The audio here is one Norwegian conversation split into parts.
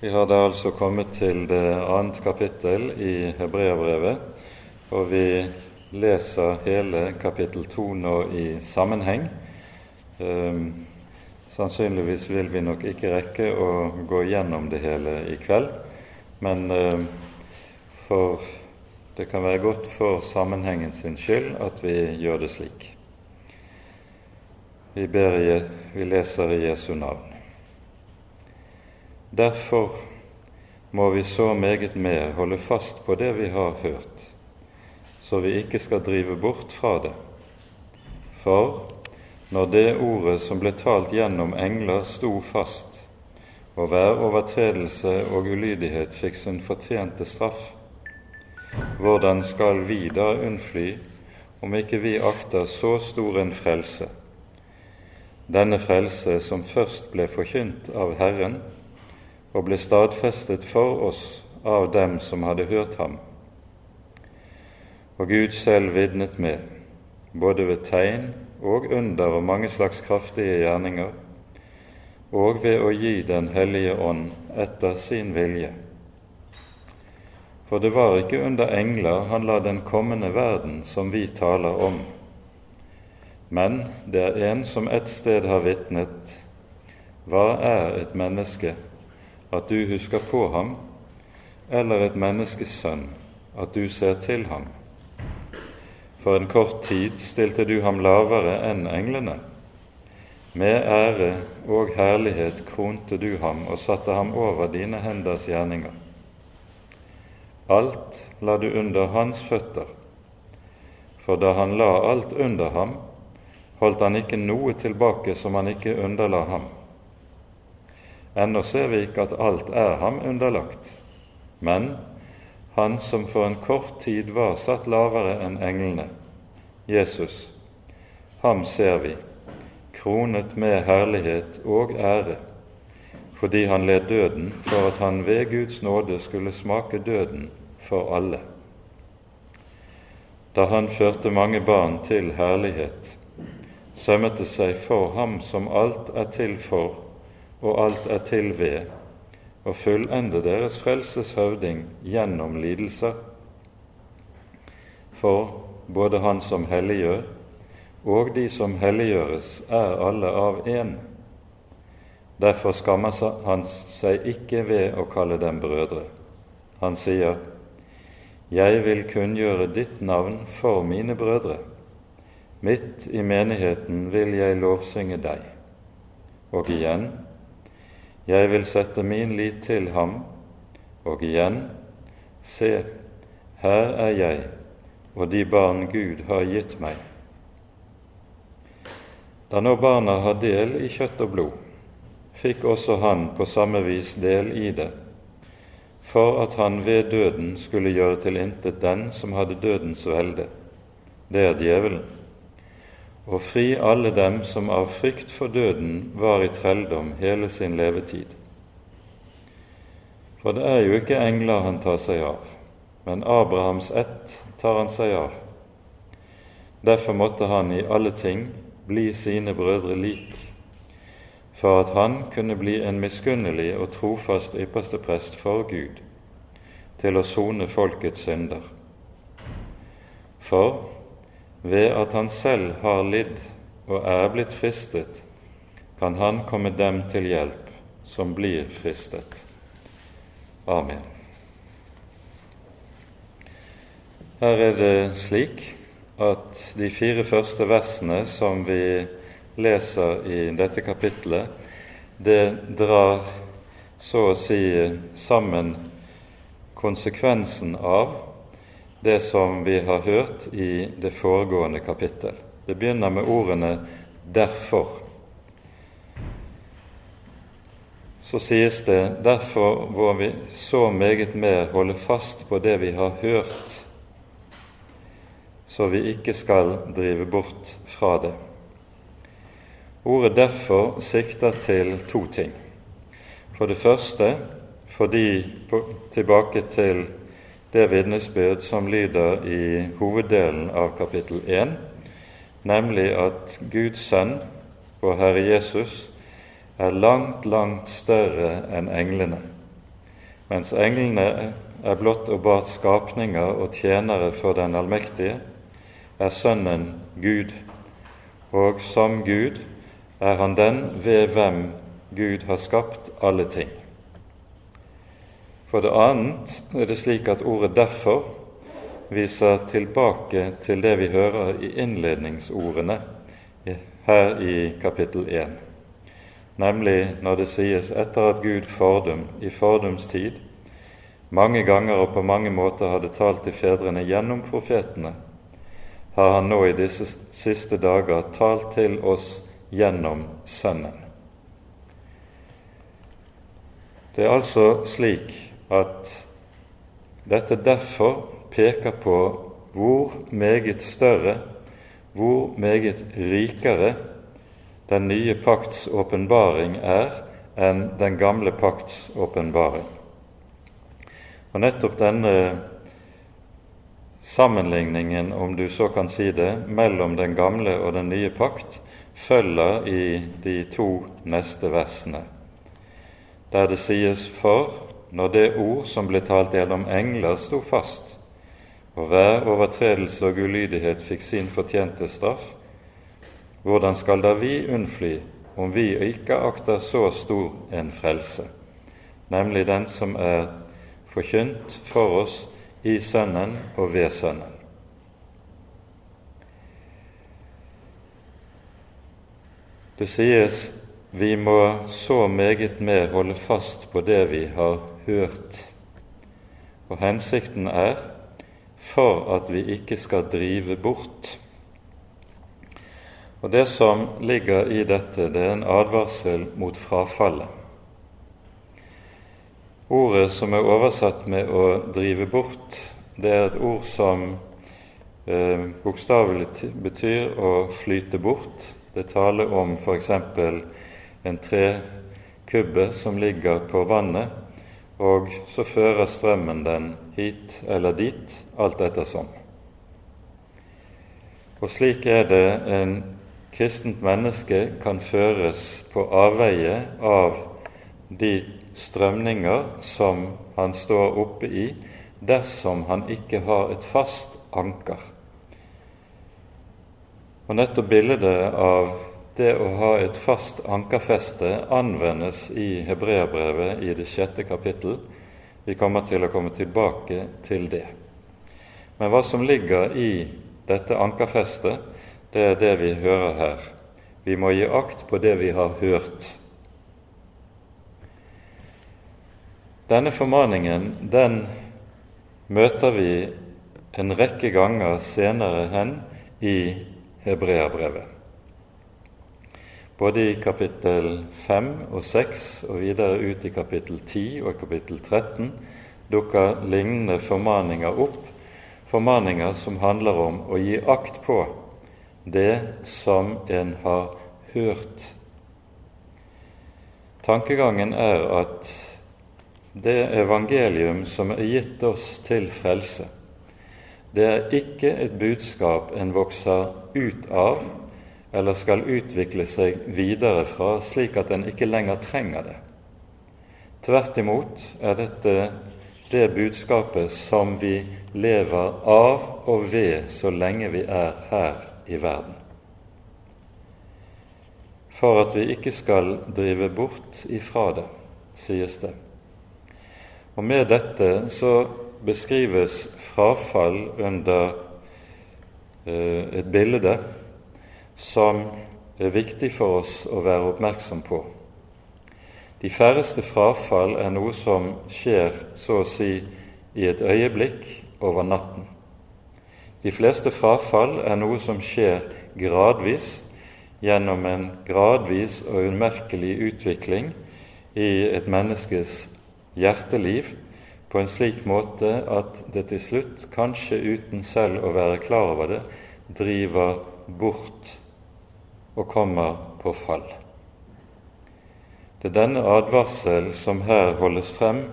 Vi har da altså kommet til det annet kapittel i Hebreabrevet, og vi leser hele kapittel to nå i sammenheng. Um, sannsynligvis vil vi nok ikke rekke å gå gjennom det hele i kveld, men um, for det kan være godt for sammenhengen sin skyld at vi gjør det slik. Vi, ber, vi leser i Jesu navn. Derfor må vi så meget mer holde fast på det vi har hørt, så vi ikke skal drive bort fra det. For når det ordet som ble talt gjennom engler, sto fast, og hver overtredelse og ulydighet fikk sin fortjente straff, hvordan skal vi da unnfly om ikke vi akter så stor en frelse, denne frelse som først ble forkynt av Herren, og ble stadfestet for oss av dem som hadde hørt ham. Og Gud selv vitnet med, både ved tegn og under og mange slags kraftige gjerninger, og ved å gi Den hellige ånd etter sin vilje. For det var ikke under engler han la den kommende verden som vi taler om, men det er en som et sted har vitnet, hva er et menneske at du husker på ham, eller et menneskes sønn, at du ser til ham. For en kort tid stilte du ham lavere enn englene. Med ære og herlighet kronte du ham og satte ham over dine henders gjerninger. Alt la du under hans føtter, for da han la alt under ham, holdt han ikke noe tilbake som han ikke underla ham. Ennå ser vi ikke at alt er ham underlagt, men han som for en kort tid var satt lavere enn englene, Jesus, ham ser vi, kronet med herlighet og ære, fordi han led døden for at han ved Guds nåde skulle smake døden for alle. Da han førte mange barn til herlighet, sømmet det seg for ham som alt er til for, og alt er til ved, å fullende deres frelses høvding gjennom lidelser. For både Han som helliggjør, og de som helliggjøres, er alle av én. Derfor skammer han seg ikke ved å kalle dem brødre. Han sier, Jeg vil kunngjøre ditt navn for mine brødre. Midt i menigheten vil jeg lovsynge deg. Og igjen, jeg vil sette min lit til ham, og igjen, se, her er jeg og de barn Gud har gitt meg. Da nå barna har del i kjøtt og blod, fikk også han på samme vis del i det, for at han ved døden skulle gjøre til intet den som hadde dødens velde, det er djevelen og fri alle dem som av frykt for døden var i trelldom hele sin levetid. For det er jo ikke engler han tar seg av, men Abrahams ett tar han seg av. Derfor måtte han i alle ting bli sine brødre lik, for at han kunne bli en miskunnelig og trofast ypperste prest for Gud, til å sone folkets synder. For ved at han selv har lidd og er blitt fristet, kan han komme dem til hjelp som blir fristet. Amen. Her er det slik at de fire første versene som vi leser i dette kapitlet, det drar så å si sammen konsekvensen av det som vi har hørt i det foregående kapittel. Det begynner med ordene 'derfor'. Så sies det 'derfor må vi så meget mer holde fast på det vi har hørt', så vi ikke skal drive bort fra det. Ordet 'derfor' sikter til to ting. For det første fordi tilbake til det vitnesbyrd som lyder i hoveddelen av kapittel 1, nemlig at Guds sønn, vår Herre Jesus, er langt, langt større enn englene. mens englene er blott og bart skapninger og tjenere for den allmektige, er Sønnen Gud, og som Gud er han den ved hvem Gud har skapt alle ting. For det annet er det slik at ordet 'derfor' viser tilbake til det vi hører i innledningsordene her i kapittel 1, nemlig når det sies etter at Gud fordum i fordums tid mange ganger og på mange måter hadde talt til fedrene gjennom profetene, har han nå i disse siste dager talt til oss gjennom Sønnen. Det er altså slik at dette derfor peker på hvor meget større, hvor meget rikere den nye pakts åpenbaring er enn den gamle pakts åpenbaring. Og nettopp denne sammenligningen, om du så kan si det, mellom den gamle og den nye pakt følger i de to neste versene, der det sies for når det ord som ble talt gjennom engler, sto fast, og hver overtredelse og ulydighet fikk sin fortjente straff, hvordan skal da vi unnfly om vi ikke akter så stor en frelse, nemlig den som er forkynt for oss i Sønnen og ved Sønnen? Det sies vi må så meget mer holde fast på det vi har hørt, og hensikten er for at vi ikke skal drive bort. Og Det som ligger i dette, det er en advarsel mot frafallet. Ordet som er oversatt med 'å drive bort', det er et ord som eh, bokstavelig betyr å flyte bort. Det taler om f.eks. en trekubbe som ligger på vannet, og så fører strømmen den hit eller dit, alt ettersom. Og slik er det en kristent menneske kan føres på avveie av de strømninger som han står oppe i, dersom han ikke har et fast anker. Og nettopp bildet av det å ha et fast ankerfeste anvendes i Hebreabrevet i det sjette kapittel. Vi kommer til å komme tilbake til det. Men hva som ligger i dette ankerfestet, det er det vi hører her. Vi må gi akt på det vi har hørt. Denne formaningen den møter vi en rekke ganger senere hen i Hebreabrevet både i kapittel 5 og 6 og videre ut i kapittel 10 og kapittel 13 dukker lignende formaninger opp, formaninger som handler om å gi akt på det som en har hørt. Tankegangen er at det evangelium som er gitt oss til frelse, det er ikke et budskap en vokser ut av eller skal utvikle seg videre fra, slik at en ikke lenger trenger det. Tvert imot er dette det budskapet som vi lever av og ved så lenge vi er her i verden. For at vi ikke skal drive bort ifra det, sies det. Og med dette så beskrives frafall under eh, et bilde som er viktig for oss å være oppmerksom på. De færreste frafall er noe som skjer så å si i et øyeblikk over natten. De fleste frafall er noe som skjer gradvis gjennom en gradvis og umerkelig utvikling i et menneskes hjerteliv på en slik måte at det til slutt, kanskje uten selv å være klar over det, driver bort og kommer på fall. Det er denne advarsel som her holdes frem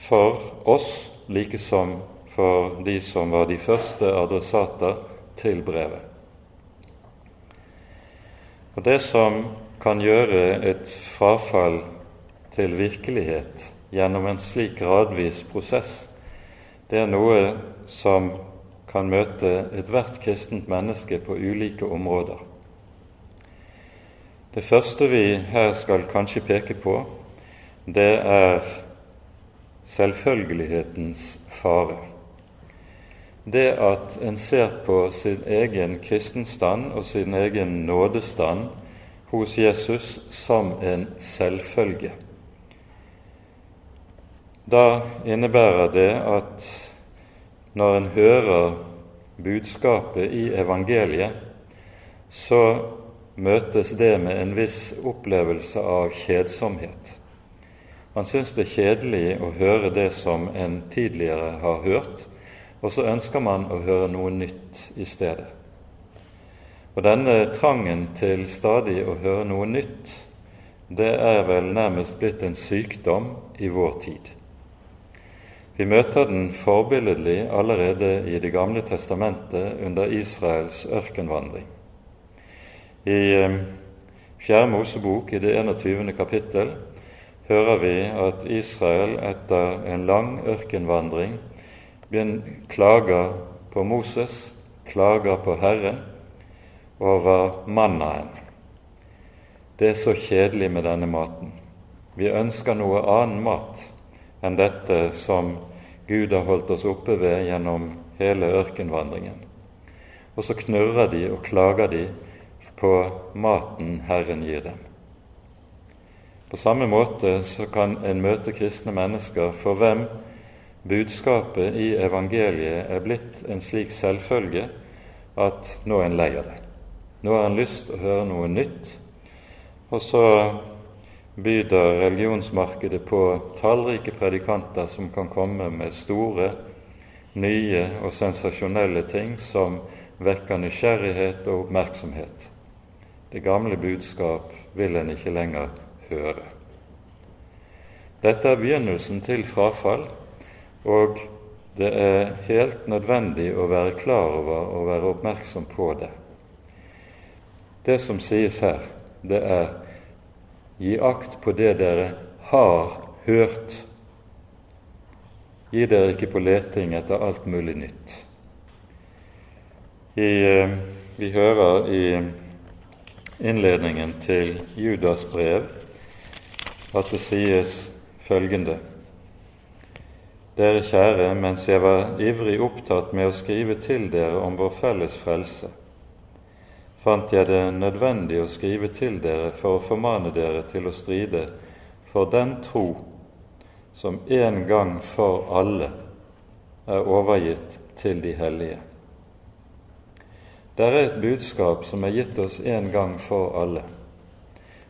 for oss, like som for de som var de første adressater til brevet. Og Det som kan gjøre et frafall til virkelighet gjennom en slik gradvis prosess, det er noe som kan møte ethvert kristent menneske på ulike områder. Det første vi her skal kanskje peke på, det er selvfølgelighetens fare. Det at en ser på sin egen kristenstand og sin egen nådestand hos Jesus som en selvfølge. Da innebærer det at når en hører budskapet i evangeliet, så møtes det med en viss opplevelse av kjedsomhet. Man syns det er kjedelig å høre det som en tidligere har hørt, og så ønsker man å høre noe nytt i stedet. Og denne trangen til stadig å høre noe nytt, det er vel nærmest blitt en sykdom i vår tid. Vi møter den forbilledlig allerede i Det gamle testamentet under Israels ørkenvandring. I eh, Fjerde Mosebok, i det 21. kapittel, hører vi at Israel etter en lang ørkenvandring klager på Moses, klager på Herren over mannaen. Det er så kjedelig med denne maten. Vi ønsker noe annen mat enn dette som Gud har holdt oss oppe ved gjennom hele ørkenvandringen. Og så knurrer de og klager de på maten Herren gir dem. På samme måte så kan en møte kristne mennesker for hvem budskapet i evangeliet er blitt en slik selvfølge at nå er en lei av det. Nå har en lyst til å høre noe nytt, og så byr religionsmarkedet på tallrike predikanter som kan komme med store, nye og sensasjonelle ting som vekker nysgjerrighet og oppmerksomhet. Det gamle budskap vil en ikke lenger høre. Dette er begynnelsen til frafall, og det er helt nødvendig å være klar over og være oppmerksom på det. Det som sies her, det er Gi akt på det dere har hørt. Gi dere ikke på leting etter alt mulig nytt. I, eh, vi hører i innledningen til Judas brev at det sies følgende Dere kjære, mens jeg var ivrig opptatt med å skrive til dere om vår felles frelse, fant jeg det nødvendig å skrive til dere for å formane dere til å stride for den tro som en gang for alle er overgitt til de hellige. Det er et budskap som er gitt oss en gang for alle.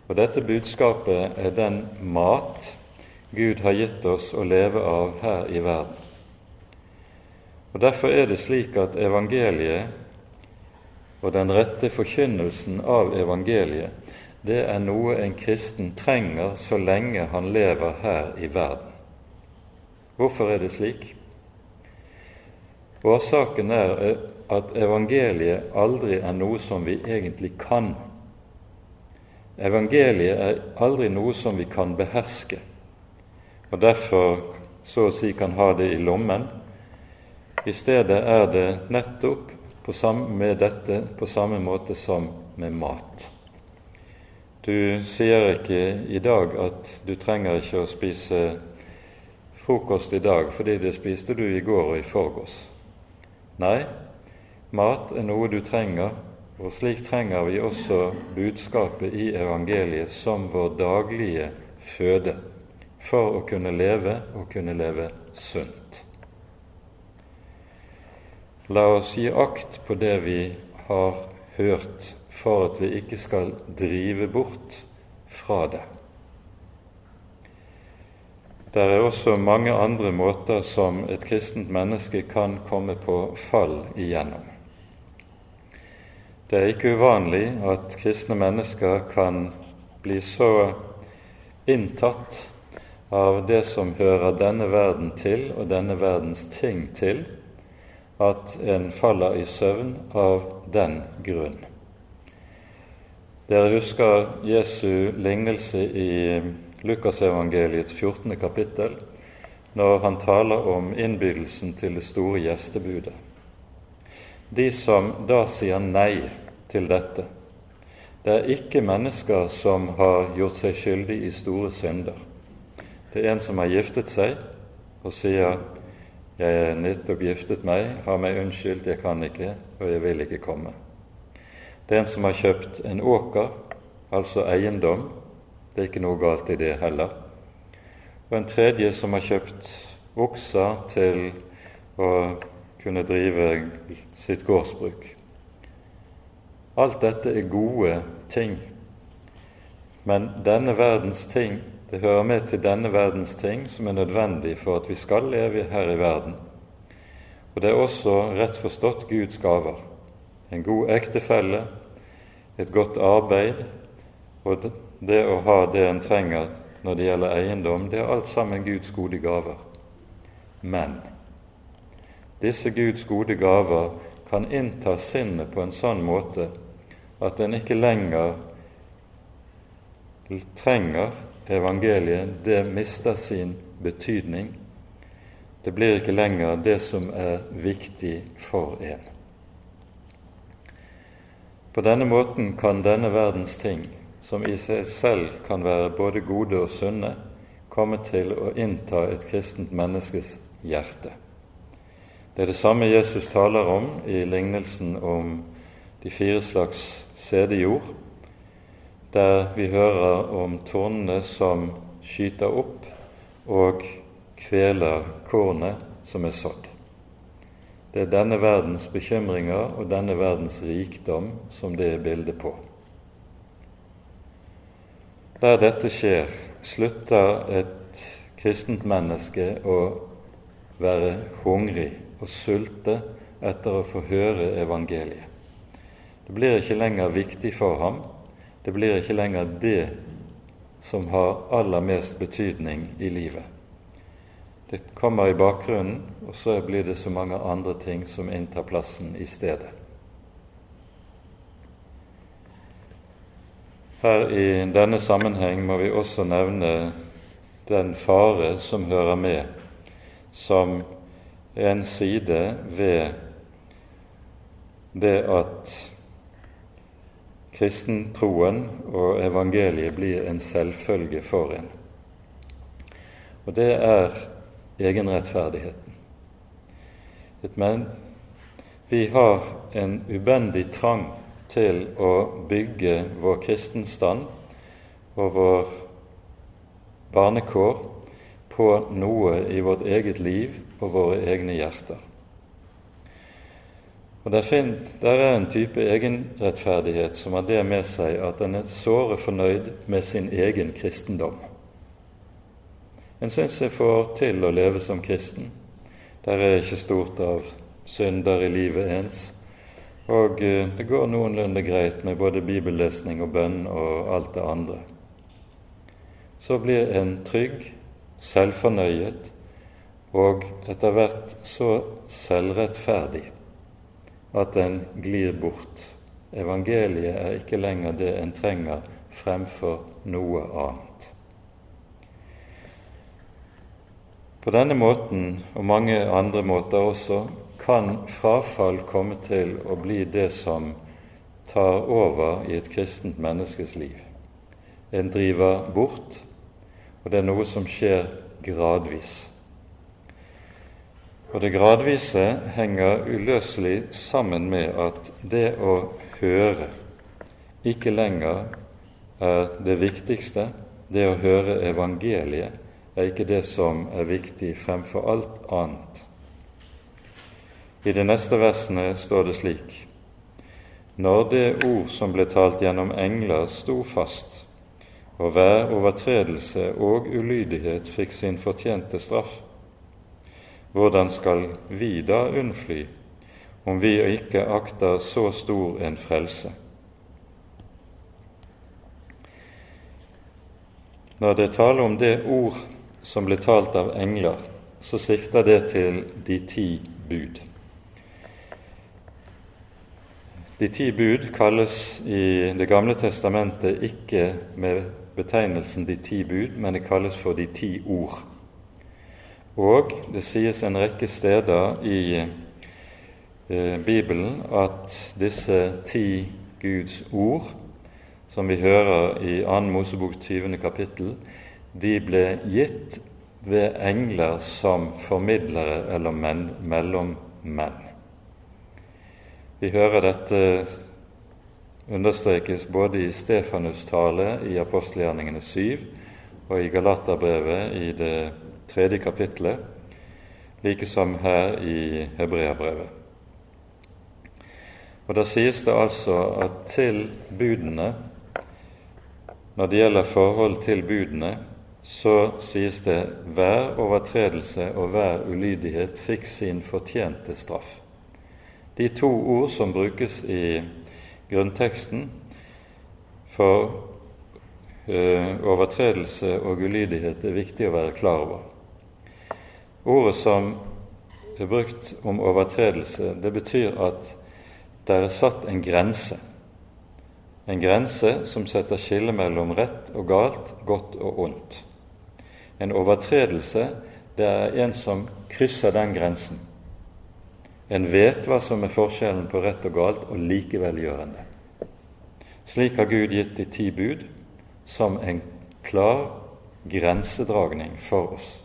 Og dette budskapet er den mat Gud har gitt oss å leve av her i verden. Og Derfor er det slik at evangeliet og den rette forkynnelsen av evangeliet, det er noe en kristen trenger så lenge han lever her i verden. Hvorfor er det slik? Årsaken er at evangeliet aldri er noe som vi egentlig kan. Evangeliet er aldri noe som vi kan beherske, og derfor så å si kan ha det i lommen. I stedet er det nettopp samme, med dette på samme måte som med mat. Du sier ikke i dag at du trenger ikke å spise frokost i dag fordi det spiste du i går og i forgårs. Nei, mat er noe du trenger, og slik trenger vi også budskapet i evangeliet som vår daglige føde for å kunne leve og kunne leve sunt. La oss gi akt på det vi har hørt, for at vi ikke skal drive bort fra det. Det er også mange andre måter som et kristent menneske kan komme på fall igjennom. Det er ikke uvanlig at kristne mennesker kan bli så inntatt av det som hører denne verden til og denne verdens ting til, at en faller i søvn av den grunn. Dere husker Jesu lignelse i Lukasevangeliets 14. kapittel, når han taler om innbydelsen til det store gjestebudet. De som da sier nei til dette, det er ikke mennesker som har gjort seg skyldig i store synder. Det er en som har giftet seg og sier 'Jeg er nettopp giftet meg, har meg unnskyldt, jeg kan ikke, og jeg vil ikke komme'. Det er en som har kjøpt en åker, altså eiendom. Det er ikke noe galt i det heller. Og en tredje som har kjøpt okser til å kunne drive sitt gårdsbruk. Alt dette er gode ting, men denne verdens ting, det hører med til denne verdens ting som er nødvendig for at vi skal leve her i verden. Og det er også rett forstått Guds gaver. En god ektefelle, et godt arbeid og det å ha det en trenger når det gjelder eiendom, det er alt sammen Guds gode gaver. Men disse Guds gode gaver kan innta sinnet på en sånn måte at en ikke lenger trenger evangeliet. Det mister sin betydning. Det blir ikke lenger det som er viktig for en. På denne måten kan denne verdens ting, som i seg selv kan være både gode og sunne, komme til å innta et kristent menneskes hjerte. Det er det samme Jesus taler om i lignelsen om de fire slags sædejord, der vi hører om tornene som skyter opp og kveler kornet som er sådd. Det er denne verdens bekymringer og denne verdens rikdom som det er bildet på. Der dette skjer, slutter et kristent menneske å være hungrig og sulte etter å få høre evangeliet. Det blir ikke lenger viktig for ham. Det blir ikke lenger det som har aller mest betydning i livet. Det kommer i bakgrunnen, og så blir det så mange andre ting som inntar plassen i stedet. Her i denne sammenheng må vi også nevne den fare som hører med, som en side ved det at kristentroen og evangeliet blir en selvfølge for en. Og det er egenrettferdigheten. Men vi har en ubendig trang til å bygge vår kristenstand og vår barnekår på noe i vårt eget liv og våre egne hjerter. Og der, der er en type egenrettferdighet som har det med seg at en er såre fornøyd med sin egen kristendom. En syns en får til å leve som kristen. Der er ikke stort av synder i livet ens. Og eh, det går noenlunde greit med både bibellesning og bønn og alt det andre. Så blir en trygg, selvfornøyet og etter hvert så selvrettferdig at en glir bort. Evangeliet er ikke lenger det en trenger fremfor noe annet. På denne måten, og mange andre måter også, kan frafall komme til å bli det som tar over i et kristent menneskes liv. En driver bort, og det er noe som skjer gradvis. Og det gradvise henger uløselig sammen med at det å høre ikke lenger er det viktigste. Det å høre evangeliet er ikke det som er viktig fremfor alt annet. I de neste versene står det slik Når det ord som ble talt gjennom engler, sto fast, og hver overtredelse og ulydighet fikk sin fortjente straff, hvordan skal vi da unnfly om vi ikke akter så stor en frelse? Når det taler om det ord som ble talt av engler, så sikter det til de ti bud. De ti bud kalles i Det gamle testamentet ikke med betegnelsen de ti bud, men det kalles for de ti ord. Og det sies en rekke steder i eh, Bibelen at disse ti Guds ord, som vi hører i 2. Mosebok 20. kapittel, de ble gitt ved engler som formidlere eller menn, mellom menn. Vi hører dette understrekes både i Stefanus' tale i apostelgjerningene 7 og i Galaterbrevet i det tredje kapittelet, like som her i Hebreabrevet. Og Da sies det altså at til budene, når det gjelder forhold til budene, så sies det hver overtredelse og hver ulydighet fikk sin fortjente straff. De to ord som brukes i grunnteksten for uh, overtredelse og ulydighet er viktig å være klar over. Ordet som er brukt om overtredelse, det betyr at det er satt en grense. En grense som setter skille mellom rett og galt, godt og ondt. En overtredelse, det er en som krysser den grensen. En vet hva som er forskjellen på rett og galt, og likevel gjør en det. Slik har Gud gitt de ti bud som en klar grensedragning for oss.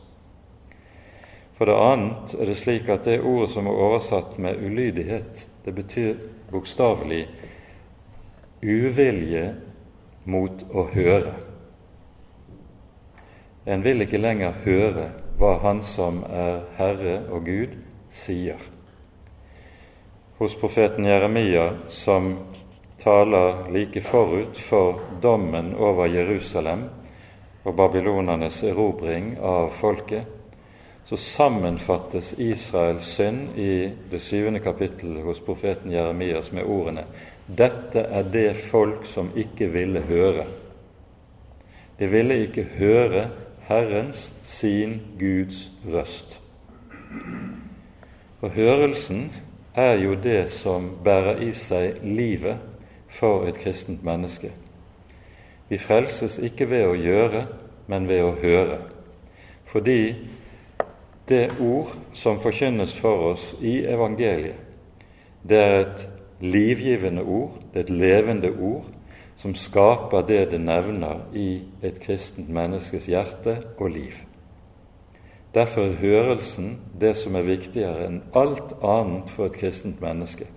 For det annet er det slik at det ordet som er oversatt med ulydighet, det betyr bokstavelig uvilje mot å høre. En vil ikke lenger høre hva Han som er Herre og Gud, sier hos profeten Jeremia, som taler like forut for dommen over Jerusalem og babylonernes erobring av folket, så sammenfattes Israels synd i det syvende kapittelet hos profeten Jeremias med ordene Dette er det folk som ikke ville høre. De ville ikke høre Herrens, sin Guds røst. Og hørelsen er jo det som bærer i seg livet for et kristent menneske. Vi frelses ikke ved å gjøre, men ved å høre. Fordi det ord som forkynnes for oss i evangeliet, det er et livgivende ord, det er et levende ord, som skaper det det nevner i et kristent menneskes hjerte og liv. Derfor er hørelsen det som er viktigere enn alt annet for et kristent menneske.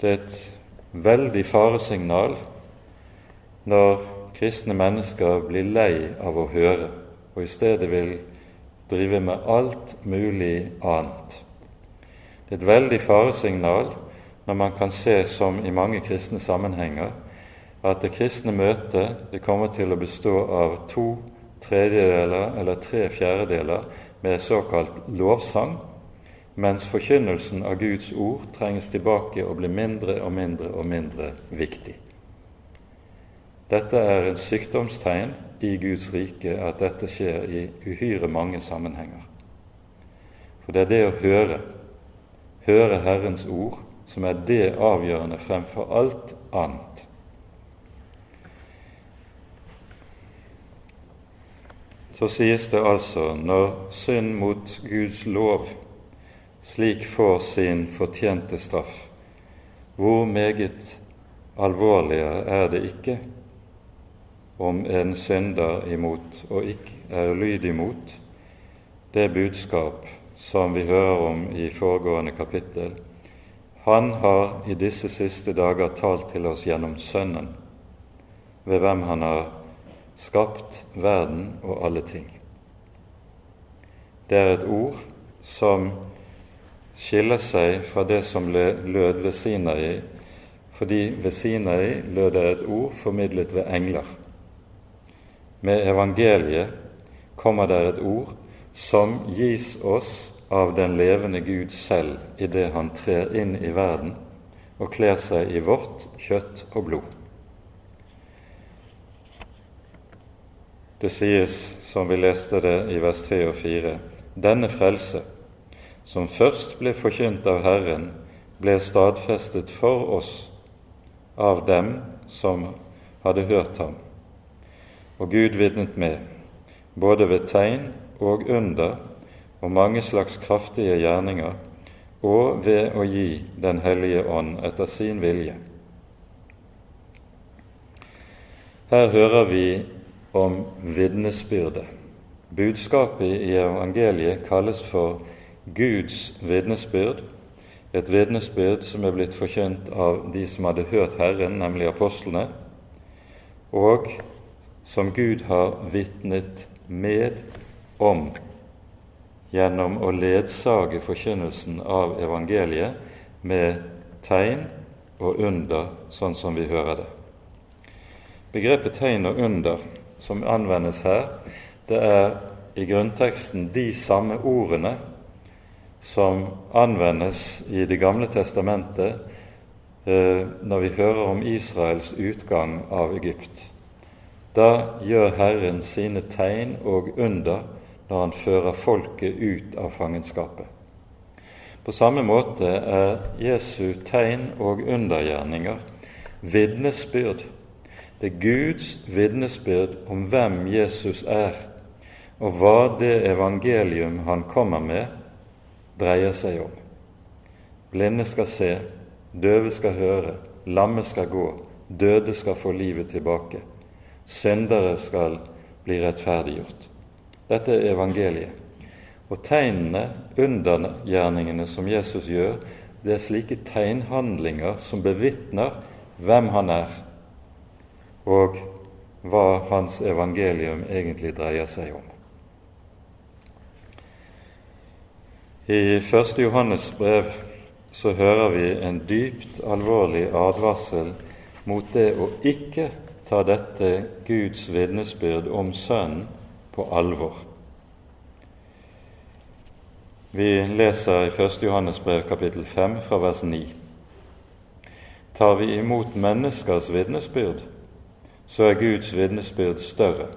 Det er et veldig faresignal når kristne mennesker blir lei av å høre, og i stedet vil drive med alt mulig annet. Det er et veldig faresignal når man kan se, som i mange kristne sammenhenger, at det kristne møtet det kommer til å bestå av to tredjedeler eller tre fjerdedeler med såkalt lovsang, mens forkynnelsen av Guds ord trenges tilbake og blir mindre og mindre og mindre viktig. Dette er en sykdomstegn i Guds rike at dette skjer i uhyre mange sammenhenger. For det er det å høre, høre Herrens ord, som er det avgjørende fremfor alt annet. så sies det altså når synd mot Guds lov slik får sin fortjente straff, hvor meget alvorligere er det ikke om en synder imot og ikke er lydig mot det budskap som vi hører om i foregående kapittel. Han har i disse siste dager talt til oss gjennom Sønnen, ved hvem han har skapt verden og alle ting. Det er et ord som skiller seg fra det som lød ved Sinai, fordi ved Sinai lød det et ord formidlet ved engler. Med evangeliet kommer der et ord som gis oss av den levende Gud selv idet han trer inn i verden og kler seg i vårt kjøtt og blod. Det sies, som vi leste det i vers 3 og 4, denne frelse, som først ble forkynt av Herren, ble stadfestet for oss av dem som hadde hørt ham, og Gud vitnet med, både ved tegn og under og mange slags kraftige gjerninger, og ved å gi Den hellige ånd etter sin vilje. Her hører vi om vitnesbyrdet. Budskapet i evangeliet kalles for Guds vitnesbyrd, et vitnesbyrd som er blitt forkynt av de som hadde hørt Herren, nemlig apostlene, og som Gud har vitnet med om gjennom å ledsage forkynnelsen av evangeliet med tegn og under, sånn som vi hører det. Begrepet tegn og under som anvendes her, det er i grunnteksten de samme ordene som anvendes i Det gamle testamentet eh, når vi hører om Israels utgang av Egypt. Da gjør Herren sine tegn og under når han fører folket ut av fangenskapet. På samme måte er Jesu tegn og undergjerninger vitnesbyrd. Det er Guds vitnesbyrd om hvem Jesus er, og hva det evangelium han kommer med, dreier seg om. Blinde skal se, døve skal høre, lamme skal gå, døde skal få livet tilbake. Syndere skal bli rettferdiggjort. Dette er evangeliet. Og tegnene, undergjerningene som Jesus gjør, det er slike tegnhandlinger som bevitner hvem han er, og hva hans evangelium egentlig dreier seg om. I 1. Johannes brev så hører vi en dypt alvorlig advarsel mot det å ikke ta dette Guds vitnesbyrd om Sønnen på alvor. Vi leser i 1. Johannes brev kapittel 5 fra vers 9. Tar vi imot menneskers vitnesbyrd, så er Guds vitnesbyrd større.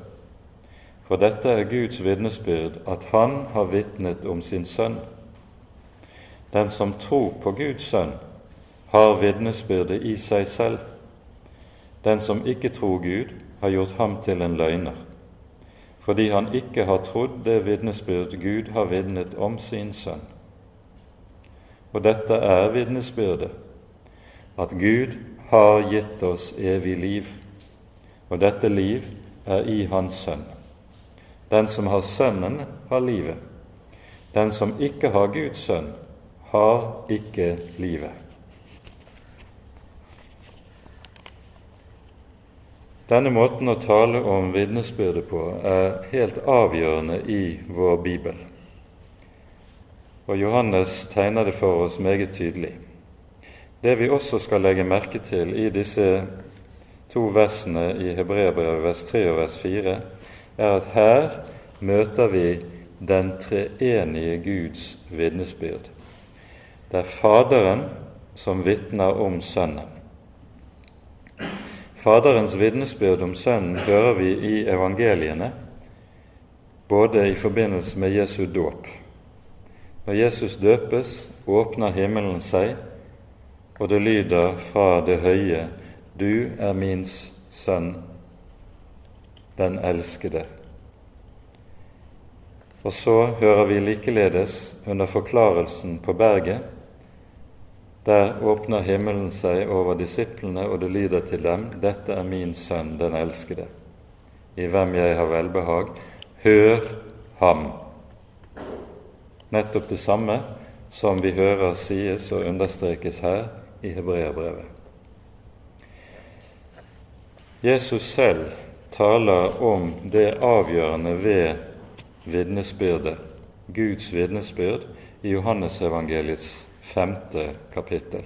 For dette er Guds vitnesbyrd at Han har vitnet om sin Sønn. Den som tror på Guds Sønn, har vitnesbyrdet i seg selv. Den som ikke tror Gud, har gjort ham til en løgner fordi han ikke har trodd det vitnesbyrd Gud har vitnet om sin sønn. Og dette er vitnesbyrdet, at Gud har gitt oss evig liv, og dette liv er i Hans Sønn. Den som har Sønnen, har livet. Den som ikke har Guds sønn, har ikke livet. Denne måten å tale om vitnesbyrdet på er helt avgjørende i vår bibel. Og Johannes tegner det for oss meget tydelig. Det vi også skal legge merke til i disse to versene i Hebreabrevet, vers 3 og vers 4, er at her møter vi den treenige Guds vitnesbyrd. Det er Faderen som vitner om Sønnen. Faderens vitnesbyrd om Sønnen hører vi i evangeliene, både i forbindelse med Jesu dåp. Når Jesus døpes, åpner himmelen seg, og det lyder fra det høye:" Du er min sønn, den elskede. Og så hører vi likeledes under forklarelsen på berget der åpner himmelen seg over disiplene, og det lyder til dem:" Dette er min sønn, den elskede, i hvem jeg har velbehag. Hør ham. Nettopp det samme som vi hører sies og understrekes her i Hebreabrevet. Jesus selv taler om det avgjørende ved vitnesbyrdet, Guds vitnesbyrd, i Johannesevangeliets femte kapittel.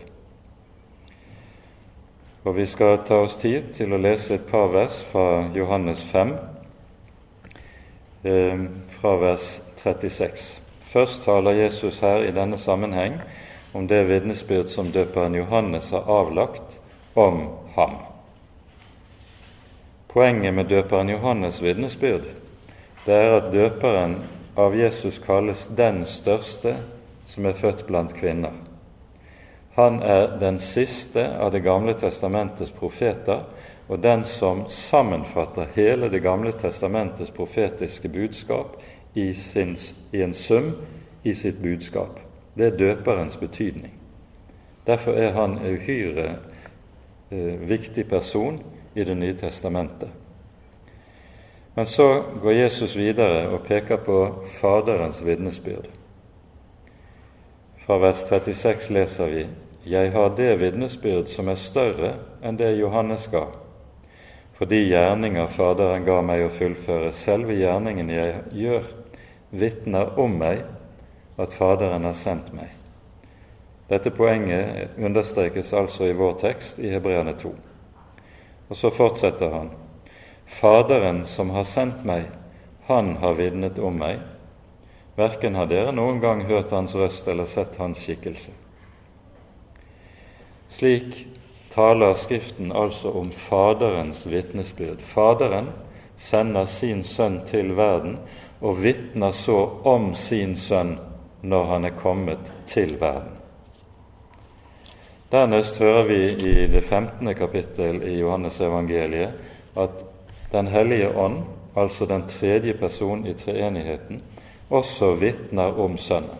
Og Vi skal ta oss tid til å lese et par vers fra Johannes 5, eh, fra vers 36. Først taler Jesus her i denne sammenheng om det vitnesbyrd som døperen Johannes har avlagt om ham. Poenget med døperen Johannes' vitnesbyrd det er at døperen av Jesus kalles den største som er født blant kvinner. Han er den siste av Det gamle testamentets profeter, og den som sammenfatter hele Det gamle testamentets profetiske budskap i, sin, i en sum i sitt budskap. Det er døperens betydning. Derfor er han en uhyre eh, viktig person i Det nye testamentet. Men så går Jesus videre og peker på Faderens vitnesbyrd. Fra vers 36 leser vi Jeg har det vitnesbyrd som er større enn det Johannes ga. For de gjerninger Faderen ga meg å fullføre, selve gjerningen jeg gjør, vitner om meg at Faderen har sendt meg. Dette poenget understrekes altså i vår tekst i Hebreane 2. Og så fortsetter han. Faderen som har sendt meg, han har vitnet om meg. Verken har dere noen gang hørt hans røst eller sett hans skikkelse. Slik taler Skriften altså om Faderens vitnesbyrd. Faderen sender sin sønn til verden og vitner så om sin sønn når han er kommet til verden. Dernest hører vi i det 15. kapittel i Johannes evangeliet at Den hellige ånd, altså den tredje person i treenigheten, også vitner om Sønnen.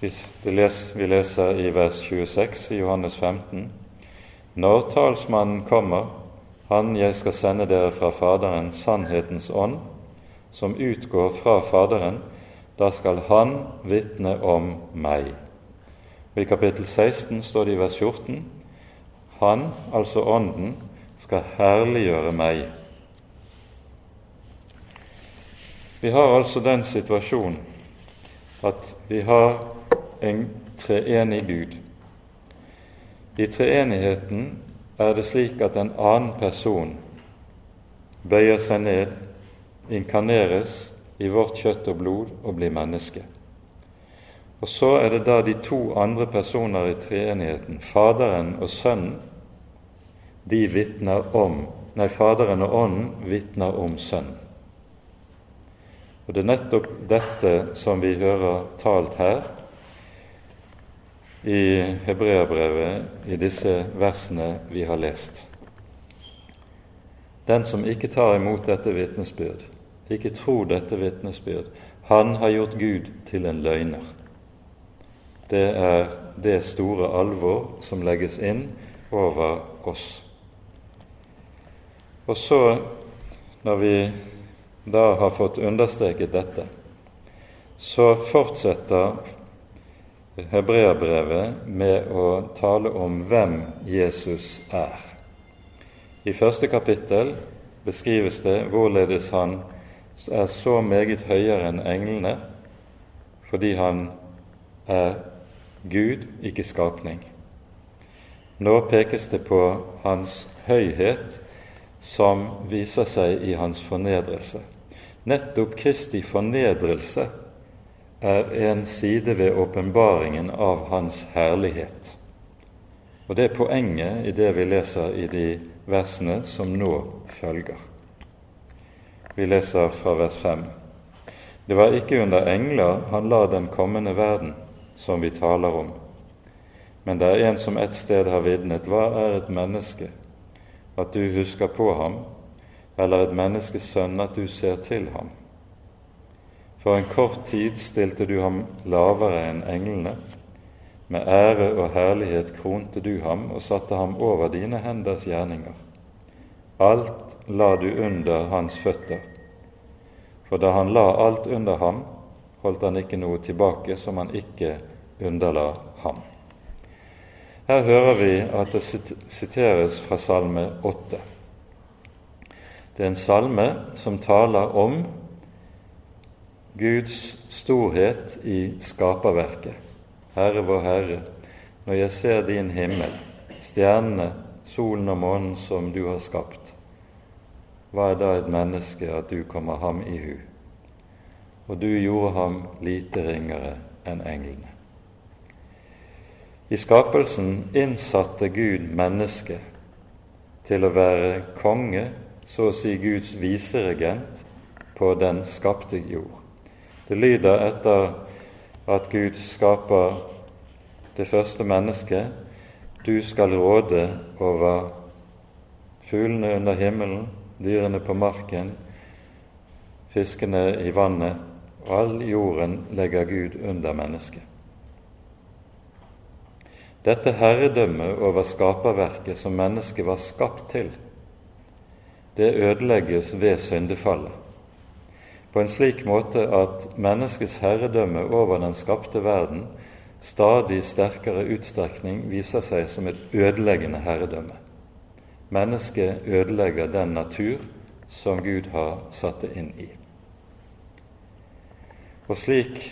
Vi leser i vers 26 i Johannes 15.: Når talsmannen kommer, han jeg skal sende dere fra Faderen, sannhetens ånd, som utgår fra Faderen, da skal han vitne om meg. Og I kapittel 16 står det i vers 14.: Han, altså Ånden, skal herliggjøre meg. Vi har altså den situasjonen at vi har en treenig Gud. I treenigheten er det slik at en annen person bøyer seg ned, inkarneres i vårt kjøtt og blod og blir menneske. Og så er det da de to andre personer i treenigheten, Faderen og Sønnen, de vitner om Nei, Faderen og Ånden vitner om Sønnen. Og Det er nettopp dette som vi hører talt her i Hebreabrevet i disse versene vi har lest. Den som ikke tar imot dette vitnesbyrd, ikke tror dette vitnesbyrd, han har gjort Gud til en løgner. Det er det store alvor som legges inn over oss. Og så, når vi da har fått understreket dette, så fortsetter Hebreabrevet med å tale om hvem Jesus er. I første kapittel beskrives det hvorledes han er så meget høyere enn englene fordi han er Gud, ikke skapning. Nå pekes det på hans høyhet som viser seg i hans fornedrelse. Nettopp Kristi fornedrelse er en side ved åpenbaringen av Hans herlighet. Og Det er poenget i det vi leser i de versene som nå følger. Vi leser fra vers 5. Det var ikke under engler han la den kommende verden, som vi taler om. Men det er en som et sted har vitnet, hva er et menneske, at du husker på ham, eller et menneskes sønn at du ser til ham. For en kort tid stilte du ham lavere enn englene. Med ære og herlighet kronte du ham og satte ham over dine henders gjerninger. Alt la du under hans føtter. For da han la alt under ham, holdt han ikke noe tilbake som han ikke underla ham. Her hører vi at det siteres fra Salme 8. Det er en salme som taler om Guds storhet i skaperverket. Herre vår Herre, når jeg ser din himmel, stjernene, solen og månen som du har skapt, hva er da et menneske at du kommer ham i hu? Og du gjorde ham lite ringere enn englene. I skapelsen innsatte Gud mennesket til å være konge så å si Guds viseregent på den skapte jord. Det lyder etter at Gud skaper det første mennesket du skal råde over fuglene under himmelen, dyrene på marken, fiskene i vannet, Og all jorden legger Gud under mennesket. Dette herredømmet over skaperverket som mennesket var skapt til, det ødelegges ved syndefallet, på en slik måte at menneskets herredømme over den skapte verden stadig sterkere utstrekning viser seg som et ødeleggende herredømme. Mennesket ødelegger den natur som Gud har satt det inn i. Og slik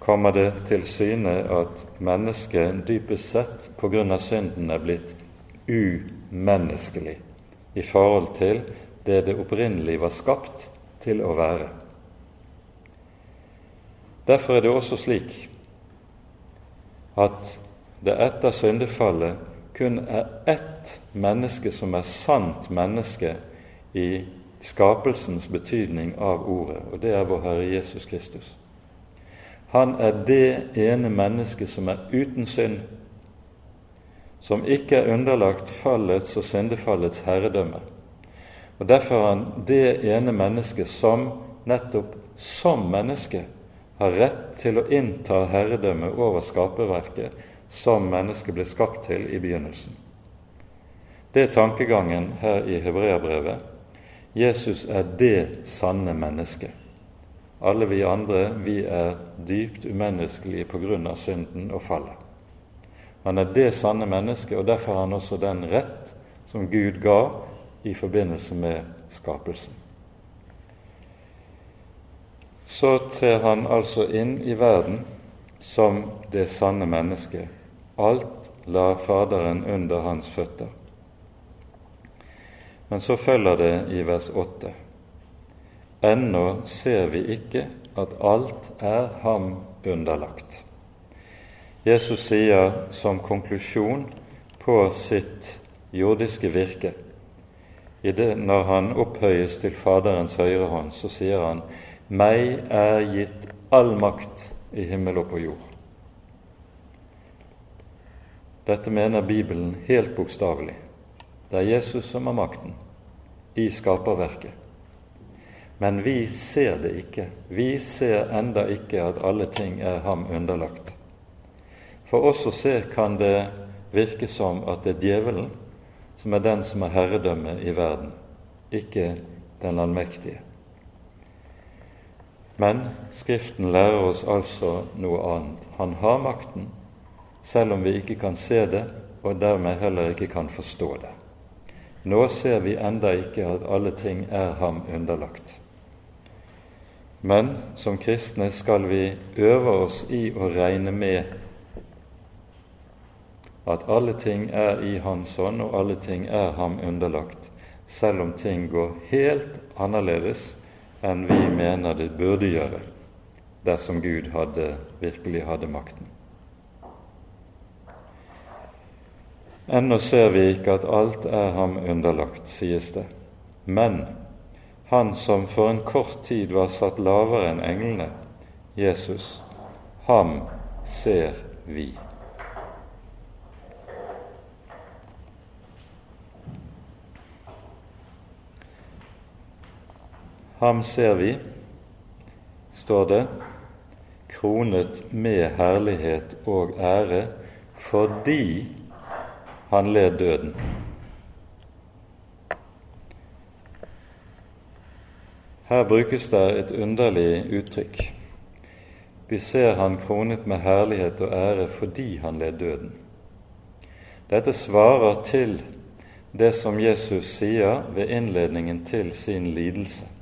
kommer det til syne at mennesket dypest sett av synden er blitt umenneskelig i forhold til det det opprinnelig var skapt til å være. Derfor er det også slik at det etter syndefallet kun er ett menneske som er sant menneske i skapelsens betydning av ordet, og det er vår Herre Jesus Kristus. Han er det ene mennesket som er uten synd, som ikke er underlagt fallets og syndefallets herredømme. Og Derfor har han det ene mennesket som nettopp som menneske har rett til å innta herredømme over skaperverket som mennesket ble skapt til i begynnelsen. Det er tankegangen her i Hebreabrevet. Jesus er det sanne mennesket. Alle vi andre vi er dypt umenneskelige av synden og fallet. Han er det sanne mennesket, og derfor har han også den rett som Gud ga i forbindelse med skapelsen. Så trer han altså inn i verden som det sanne mennesket. Alt la Faderen under hans føtter. Men så følger det i vers 8. Ennå ser vi ikke at alt er ham underlagt. Jesus sier som konklusjon på sitt jordiske virke det, Når han opphøyes til Faderens høyre hånd, så sier han meg er gitt all makt i himmel og på jord. Dette mener Bibelen helt bokstavelig. Det er Jesus som har makten i skaperverket. Men vi ser det ikke. Vi ser enda ikke at alle ting er ham underlagt. For oss å se kan det virke som at det er djevelen som er den som har herredømme i verden, ikke den allmektige. Men Skriften lærer oss altså noe annet. Han har makten, selv om vi ikke kan se det, og dermed heller ikke kan forstå det. Nå ser vi enda ikke at alle ting er ham underlagt. Men som kristne skal vi øve oss i å regne med at alle ting er i Hans hånd, og alle ting er ham underlagt, selv om ting går helt annerledes enn vi mener det burde gjøre dersom Gud hadde, virkelig hadde makten. Ennå ser vi ikke at alt er ham underlagt, sies det. Men han som for en kort tid var satt lavere enn englene, Jesus, ham ser vi. Ham ser vi, står det, kronet med herlighet og ære fordi han led døden. Her brukes det et underlig uttrykk. Vi ser han kronet med herlighet og ære fordi han led døden. Dette svarer til det som Jesus sier ved innledningen til sin lidelse.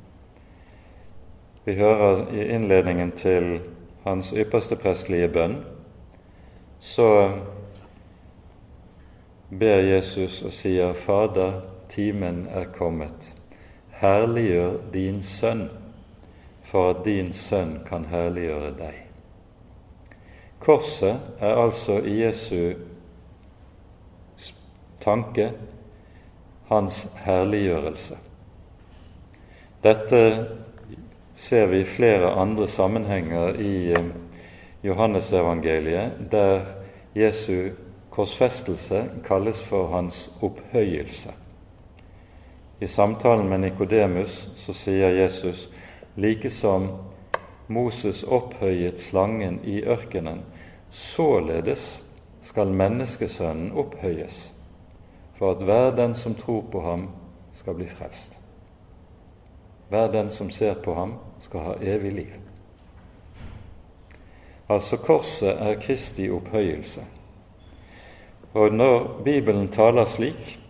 Vi hører i innledningen til hans ypperste prestelige bønn, så ber Jesus og sier, Fader, timen er kommet. Herliggjør din sønn, for at din sønn kan herliggjøre deg. Korset er altså i Jesu tanke hans herliggjørelse. Dette ser vi i flere andre sammenhenger i eh, Johannesevangeliet, der Jesu korsfestelse kalles for hans opphøyelse. I samtalen med Nikodemus så sier Jesus like som Moses opphøyet slangen i ørkenen, således skal menneskesønnen opphøyes, for at hver den som tror på ham, skal bli frelst. Hver den som ser på ham, skal ha evig liv. Altså korset er Kristi opphøyelse. Og når Bibelen taler slik,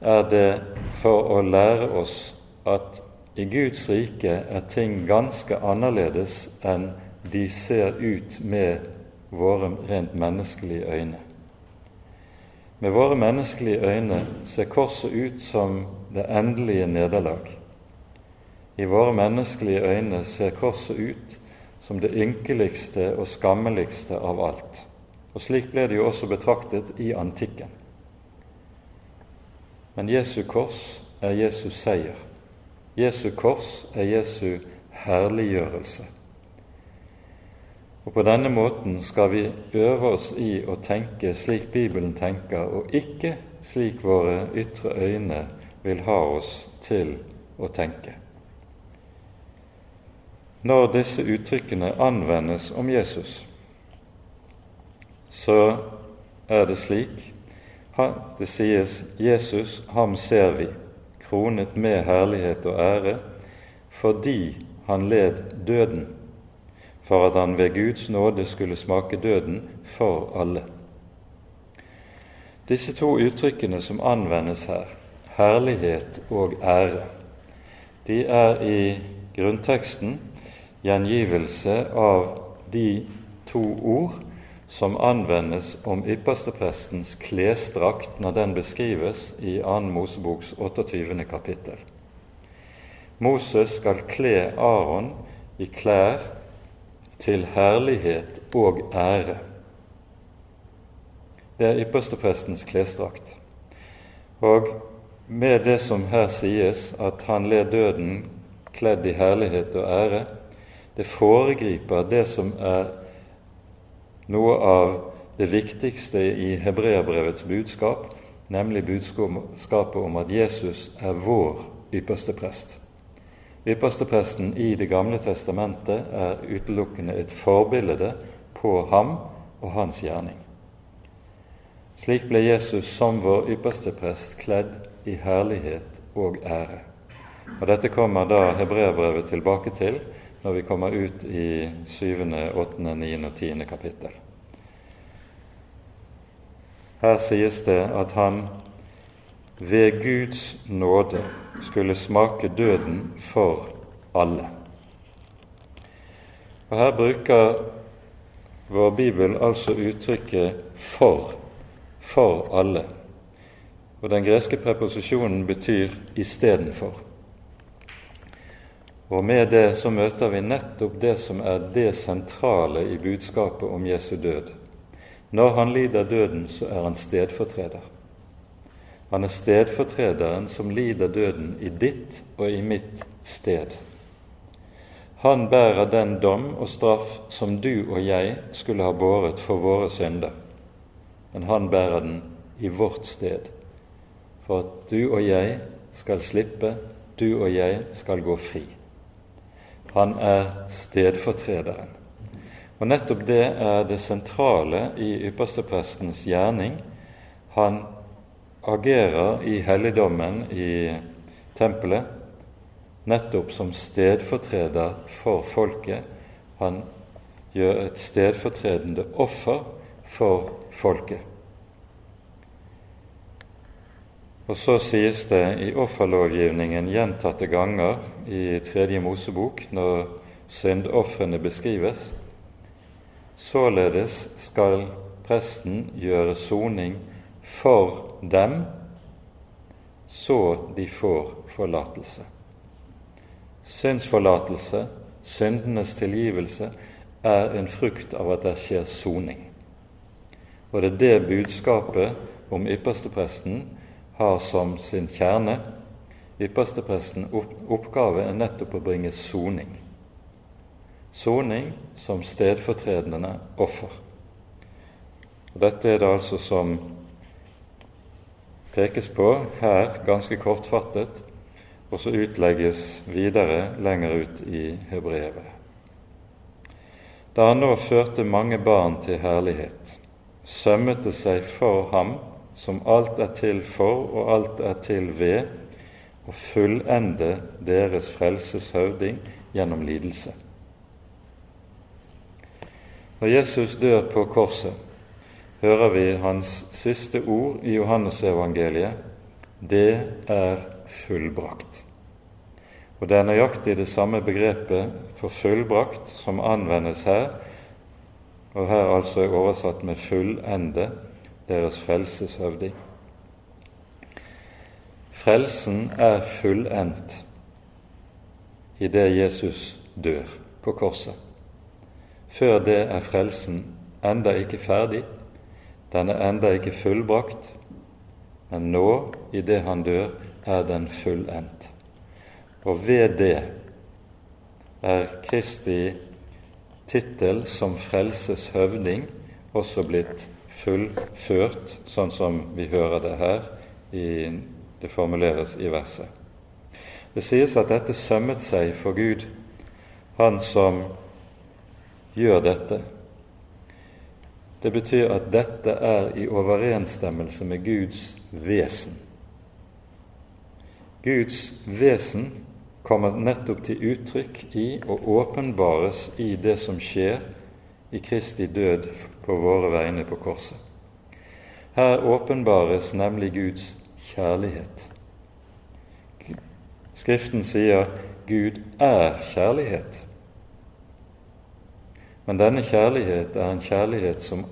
er det for å lære oss at i Guds rike er ting ganske annerledes enn de ser ut med våre rent menneskelige øyne. Med våre menneskelige øyne ser korset ut som det endelige nederlag. I våre menneskelige øyne ser korset ut som det ynkeligste og skammeligste av alt. Og Slik ble det jo også betraktet i antikken. Men Jesu kors er Jesu seier. Jesu kors er Jesu herliggjørelse. Og På denne måten skal vi øve oss i å tenke slik Bibelen tenker, og ikke slik våre ytre øyne vil ha oss til å tenke. Når disse uttrykkene anvendes om Jesus, så er det slik det sies 'Jesus, ham ser vi, kronet med herlighet og ære, fordi han led døden, for at han ved Guds nåde skulle smake døden for alle'. Disse to uttrykkene som anvendes her, herlighet og ære, de er i grunnteksten gjengivelse av de to ord som anvendes om yppersteprestens klesdrakt når den beskrives i 2. Moseboks 28. kapittel. Moses skal kle Aron i klær til herlighet og ære. Det er yppersteprestens klesdrakt. Og med det som her sies, at han led døden kledd i herlighet og ære, det foregriper det som er noe av det viktigste i hebreerbrevets budskap, nemlig budskapet om at Jesus er vår ypperste prest. Ypperstepresten i Det gamle testamentet er utelukkende et forbilde på ham og hans gjerning. Slik ble Jesus som vår ypperste prest kledd i herlighet og ære. Og Dette kommer da hebreerbrevet tilbake til når vi kommer ut i 7., 8., 9. og 10. kapittel. Her sies det at han ved Guds nåde skulle smake døden for alle. Og Her bruker vår bibel altså uttrykket 'for', for alle. Og Den greske preposisjonen betyr 'istedenfor'. Og med det så møter vi nettopp det som er det sentrale i budskapet om Jesu død. Når han lider døden, så er han stedfortreder. Han er stedfortrederen som lider døden i ditt og i mitt sted. Han bærer den dom og straff som du og jeg skulle ha båret for våre synder, men han bærer den i vårt sted, for at du og jeg skal slippe, du og jeg skal gå fri. Han er stedfortrederen. Og nettopp det er det sentrale i yppersteprestens gjerning. Han agerer i helligdommen i tempelet nettopp som stedfortreder for folket. Han gjør et stedfortredende offer for folket. Og så sies det i offerlovgivningen gjentatte ganger i Tredje Mosebok når syndofrene beskrives Således skal presten gjøre soning for dem, så de får forlatelse. Synsforlatelse, syndenes tilgivelse, er en frukt av at det skjer soning. Og det er det budskapet om ypperstepresten har som sin kjerne. Ypperstepresten oppgave er nettopp å bringe soning. Soning som stedfortredende offer. Og Dette er det altså som pekes på her ganske kortfattet, og så utlegges videre lenger ut i hebrevet. Da han nå førte mange barn til herlighet, sømmet det seg for ham som alt er til for og alt er til ved, og fullende deres frelses høvding gjennom lidelse. Når Jesus dør på korset, hører vi hans siste ord i Johannesevangeliet det er fullbrakt. Og Det er nøyaktig det samme begrepet for fullbrakt som anvendes her, og her altså er oversatt med 'fullende deres frelseshøvding. Frelsen er fullendt i det Jesus dør på korset. Før det er frelsen enda ikke ferdig, den er enda ikke fullbrakt, men nå, i det han dør, er den fullendt. Og ved det er Kristi tittel som frelses høvding også blitt fullført, sånn som vi hører det her, i, det formuleres i verset. Det sies at dette sømmet seg for Gud, han som gjør dette. Det betyr at dette er i overensstemmelse med Guds vesen. Guds vesen kommer nettopp til uttrykk i og åpenbares i det som skjer i Kristi død på våre vegne på korset. Her åpenbares nemlig Guds kjærlighet. Skriften sier Gud er kjærlighet. Men denne kjærlighet er en kjærlighet som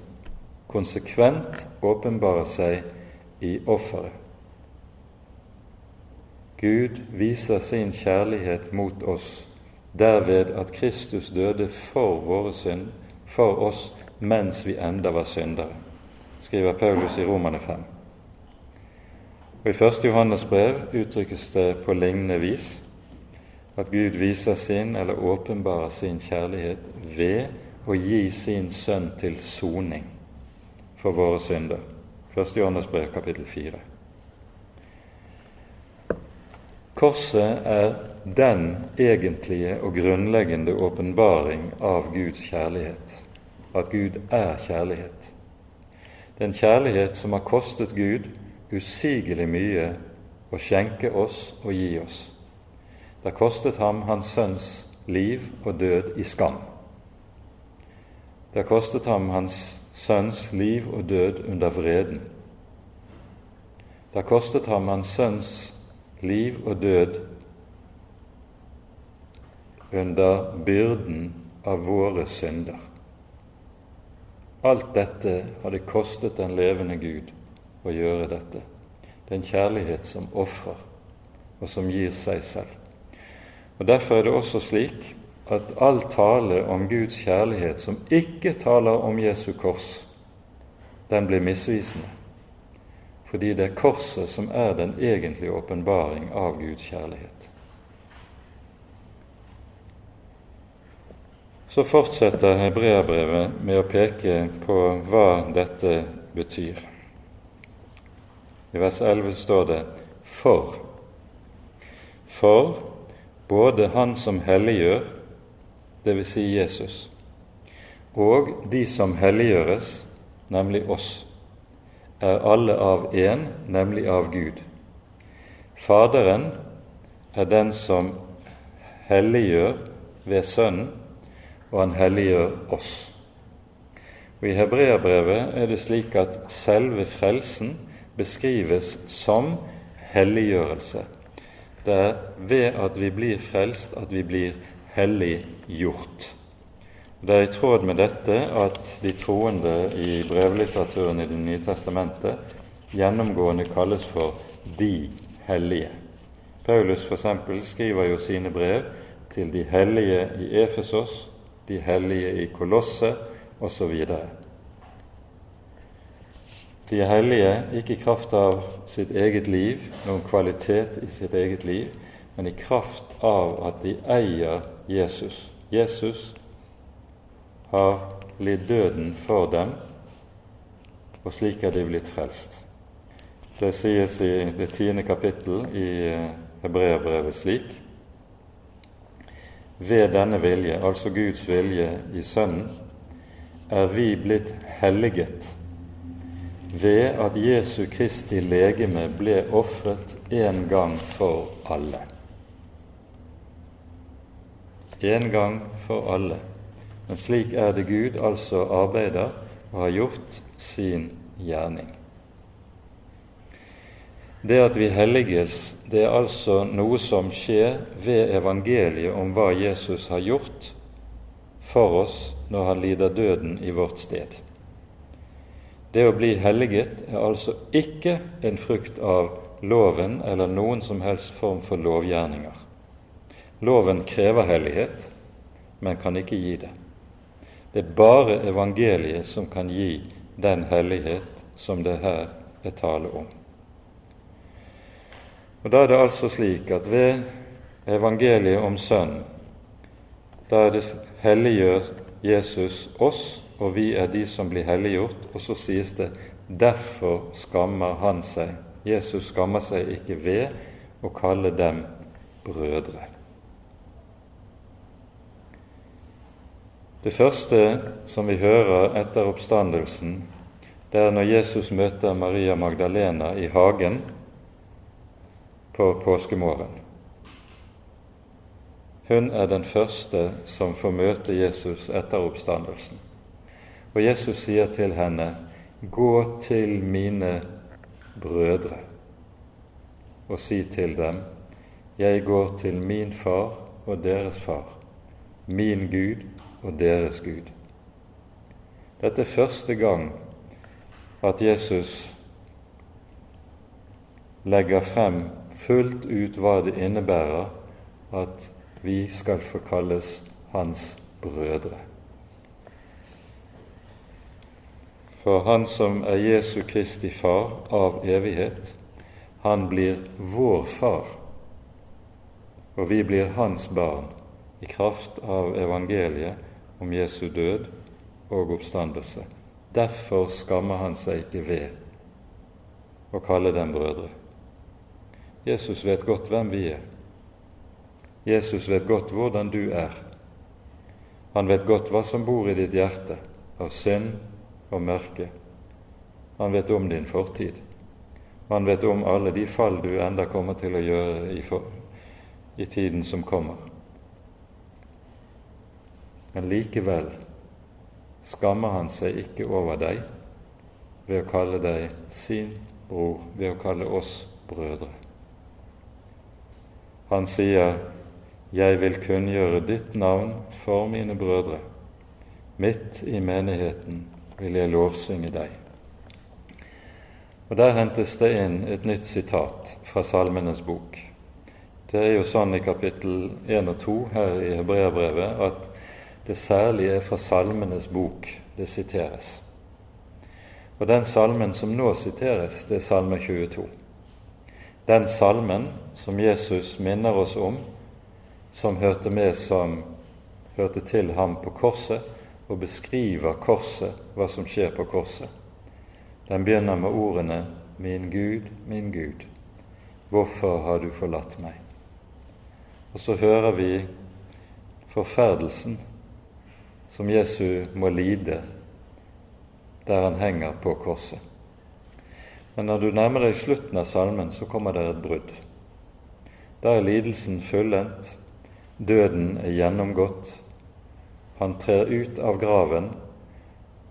konsekvent åpenbarer seg i offeret. Gud viser sin kjærlighet mot oss derved at Kristus døde for våre synd, for oss mens vi enda var syndere, skriver Paulus i Romane 5. Og I 1. Johannes brev uttrykkes det på lignende vis at Gud viser sin eller åpenbarer sin kjærlighet ved å gi sin sønn til soning for våre synder. 1. Johannes brev, kapittel 4. Korset er den egentlige og grunnleggende åpenbaring av Guds kjærlighet at Gud er kjærlighet. Det er en kjærlighet som har kostet Gud usigelig mye å skjenke oss og gi oss. Det har kostet ham hans sønns liv og død i skam. Det har kostet ham hans sønns liv og død under vreden. Det har kostet ham hans sønns liv og død under byrden av våre synder. Alt dette hadde kostet den levende Gud å gjøre dette. Det er en kjærlighet som ofrer, og som gir seg selv. Og Derfor er det også slik at all tale om Guds kjærlighet som ikke taler om Jesu kors, den blir misvisende. Fordi det er korset som er den egentlige åpenbaring av Guds kjærlighet. Så fortsetter hebreerbrevet med å peke på hva dette betyr. I vers 11 står det 'for'. For både Han som helliggjør, dvs. Si Jesus, og de som helliggjøres, nemlig oss, er alle av én, nemlig av Gud. Faderen er den som helliggjør ved Sønnen, og han helliggjør oss. Og I hebreerbrevet er det slik at selve frelsen beskrives som helliggjørelse. Det er ved at vi blir frelst, at vi blir helliggjort. Det er i tråd med dette at de troende i brevlitteraturen i Det nye testamentet gjennomgående kalles for de hellige. Paulus f.eks. skriver jo sine brev til de hellige i Efesos, de hellige i Kolosset osv. De er hellige ikke i kraft av sitt eget liv, noen kvalitet i sitt eget liv, men i kraft av at de eier Jesus. Jesus har lidd døden for dem og slik er de blitt frelst. Det sies i det tiende kapittel i Hebreabrevet slik Ved denne vilje, altså Guds vilje i Sønnen, er vi blitt helliget ved at Jesu Kristi legeme ble ofret en gang for alle. En gang for alle. Men slik er det Gud altså arbeider og har gjort sin gjerning. Det at vi helliges, det er altså noe som skjer ved evangeliet om hva Jesus har gjort for oss når han lider døden i vårt sted. Det å bli helliget er altså ikke en frukt av loven eller noen som helst form for lovgjerninger. Loven krever hellighet, men kan ikke gi det. Det er bare evangeliet som kan gi den hellighet som det her er tale om. Og Da er det altså slik at ved evangeliet om Sønnen, da er det helliggjør Jesus oss, og vi er de som blir helliggjort. Og så sies det derfor skammer han seg. Jesus skammer seg ikke ved å kalle dem brødre. Det første som vi hører etter oppstandelsen, det er når Jesus møter Maria Magdalena i hagen på påskemorgen. Hun er den første som får møte Jesus etter oppstandelsen. Og Jesus sier til henne, 'Gå til mine brødre og si til dem:" Jeg går til min far og deres far, min Gud og deres Gud. Dette er første gang at Jesus legger frem fullt ut hva det innebærer at vi skal få kalles hans brødre. For han som er Jesu Kristi far av evighet, han blir vår far, og vi blir hans barn i kraft av evangeliet om Jesu død og oppstandelse. Derfor skammer han seg ikke ved å kalle dem brødre. Jesus vet godt hvem vi er. Jesus vet godt hvordan du er. Han vet godt hva som bor i ditt hjerte av synd og mørke. Han vet om din fortid. Han vet om alle de fall du enda kommer til å gjøre i, for, i tiden som kommer. Men likevel skammer han seg ikke over deg ved å kalle deg sin bror, ved å kalle oss brødre. Han sier jeg vil kunngjøre ditt navn for mine brødre. Midt i menigheten vil jeg lovsynge deg. Og Der hentes det inn et nytt sitat fra Salmenes bok. Det er jo sånn i kapittel 1 og 2 her i Hebreabrevet at det særlig er fra Salmenes bok det siteres. Og den salmen som nå siteres, det er Salme 22. Den salmen som Jesus minner oss om som hørte med som hørte til ham på korset, og beskriver korset, hva som skjer på korset. Den begynner med ordene 'Min Gud, min Gud, hvorfor har du forlatt meg?' Og så hører vi forferdelsen som Jesu må lide der han henger på korset. Men når du nærmer deg slutten av salmen, så kommer det et brudd. Da er lidelsen fullendt, Døden er gjennomgått. Han trer ut av graven,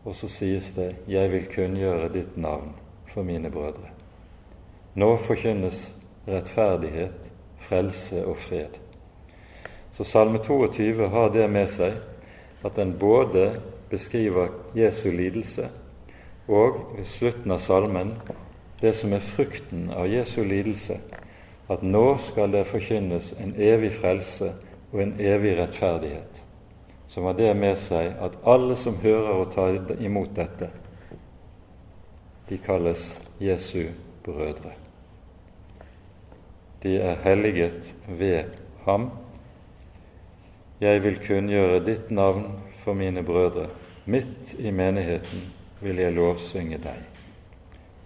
og så sies det 'Jeg vil kunngjøre ditt navn for mine brødre'. Nå forkynnes rettferdighet, frelse og fred. Så Salme 22 har det med seg at den både beskriver Jesu lidelse og ved slutten av salmen det som er frukten av Jesu lidelse, at nå skal det forkynnes en evig frelse og en evig rettferdighet, som har det med seg at alle som hører og tar imot dette, de kalles Jesu brødre. De er helliget ved ham. Jeg vil kunngjøre ditt navn for mine brødre. Midt i menigheten vil jeg lovsynge deg.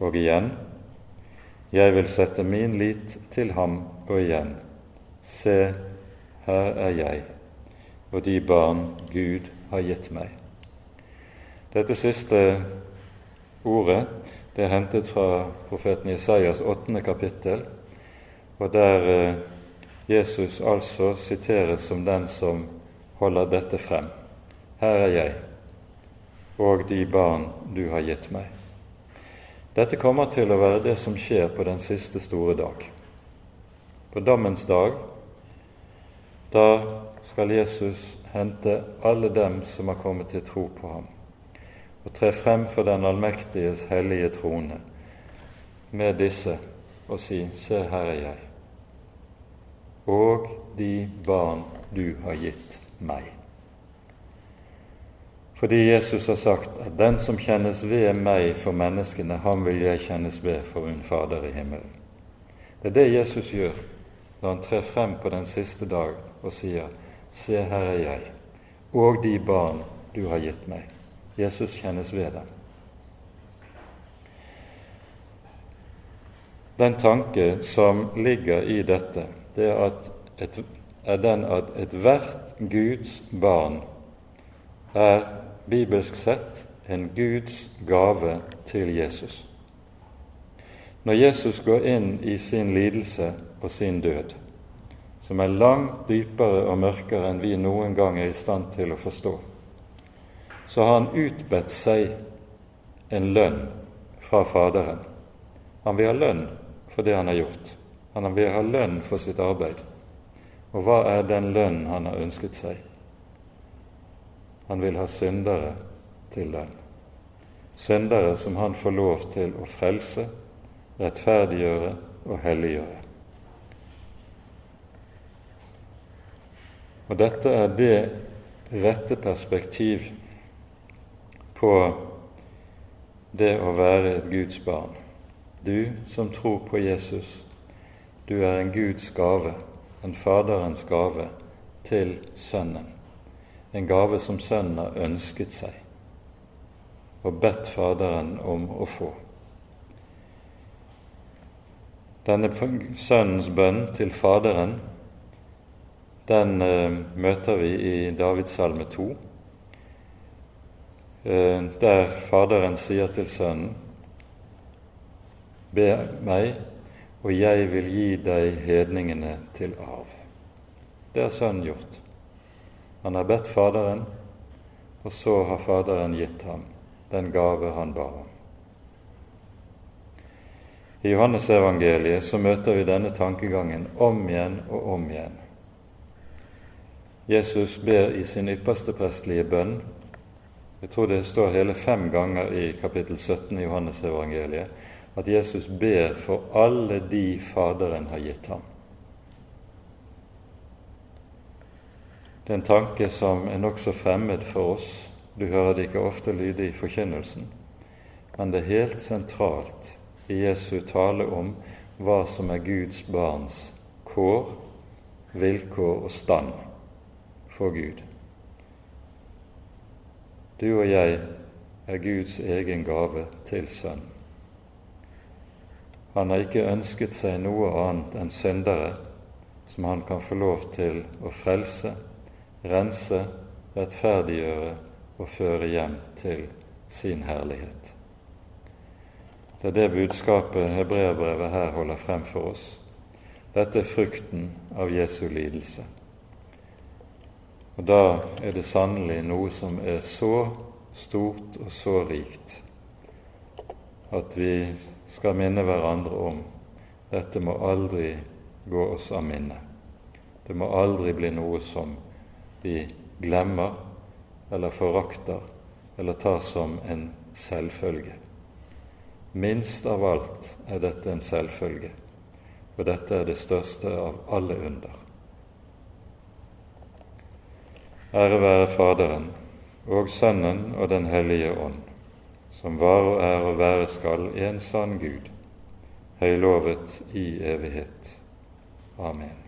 Og igjen, jeg vil sette min lit til ham, og igjen, se, her er jeg og de barn Gud har gitt meg. Dette siste ordet det er hentet fra profeten Jesajas åttende kapittel, og der eh, Jesus altså siteres som den som holder dette frem. Her er jeg og de barn du har gitt meg. Dette kommer til å være det som skjer på den siste store dag. På dommens dag, da skal Jesus hente alle dem som har kommet til tro på ham, og tre frem for den allmektiges hellige trone med disse og si:" Se, her er jeg, og de barn du har gitt meg. Fordi Jesus har sagt at 'den som kjennes ved meg for menneskene, ham vil jeg kjennes ved for min Fader i himmelen'. Det er det Jesus gjør når han trer frem på den siste dag og sier 'Se, her er jeg, og de barn du har gitt meg'. Jesus kjennes ved dem. Den tanke som ligger i dette, det er, at et, er den at ethvert Guds barn er bibelsk sett en Guds gave til Jesus. Når Jesus går inn i sin lidelse og sin død, som er langt dypere og mørkere enn vi noen gang er i stand til å forstå, så har han utbedt seg en lønn fra Faderen. Han vil ha lønn for det han har gjort. Han vil ha lønn for sitt arbeid. Og hva er den lønn han har ønsket seg? Han vil ha syndere til den. Syndere som han får lov til å frelse, rettferdiggjøre og helliggjøre. Og dette er det rette perspektiv på det å være et Guds barn. Du som tror på Jesus, du er en Guds gave, en Faderens gave, til Sønnen en gave som sønnen har ønsket seg og bedt Faderen om å få. Denne sønnens bønn til Faderen den eh, møter vi i Davidssalme 2, eh, der Faderen sier til Sønnen Be meg, og jeg vil gi deg hedningene til arv. Det har Sønnen gjort. Han har bedt Faderen, og så har Faderen gitt ham den gave han ba om. I Johannesevangeliet så møter vi denne tankegangen om igjen og om igjen. Jesus ber i sin ypperste prestelige bønn jeg tror det står hele fem ganger i kapittel 17 i Johannesevangeliet at Jesus ber for alle de Faderen har gitt ham. Det er en tanke som er nokså fremmed for oss. Du hører det ikke ofte lyde i forkynnelsen. Men det er helt sentralt i Jesu tale om hva som er Guds barns kår, vilkår og stand for Gud. Du og jeg er Guds egen gave til Sønnen. Han har ikke ønsket seg noe annet enn syndere som han kan få lov til å frelse rense, rettferdiggjøre og føre hjem til sin herlighet. Det er det budskapet hebreerbrevet her holder frem for oss. Dette er frukten av Jesu lidelse. Og da er det sannelig noe som er så stort og så rikt at vi skal minne hverandre om dette må aldri gå oss av minne. Det må aldri bli noe som vi glemmer eller forakter eller tar som en selvfølge. Minst av alt er dette en selvfølge, og dette er det største av alle under. Ære være Faderen og Sønnen og Den hellige ånd, som var og er og være skal en sann Gud, høylovet i evighet. Amen.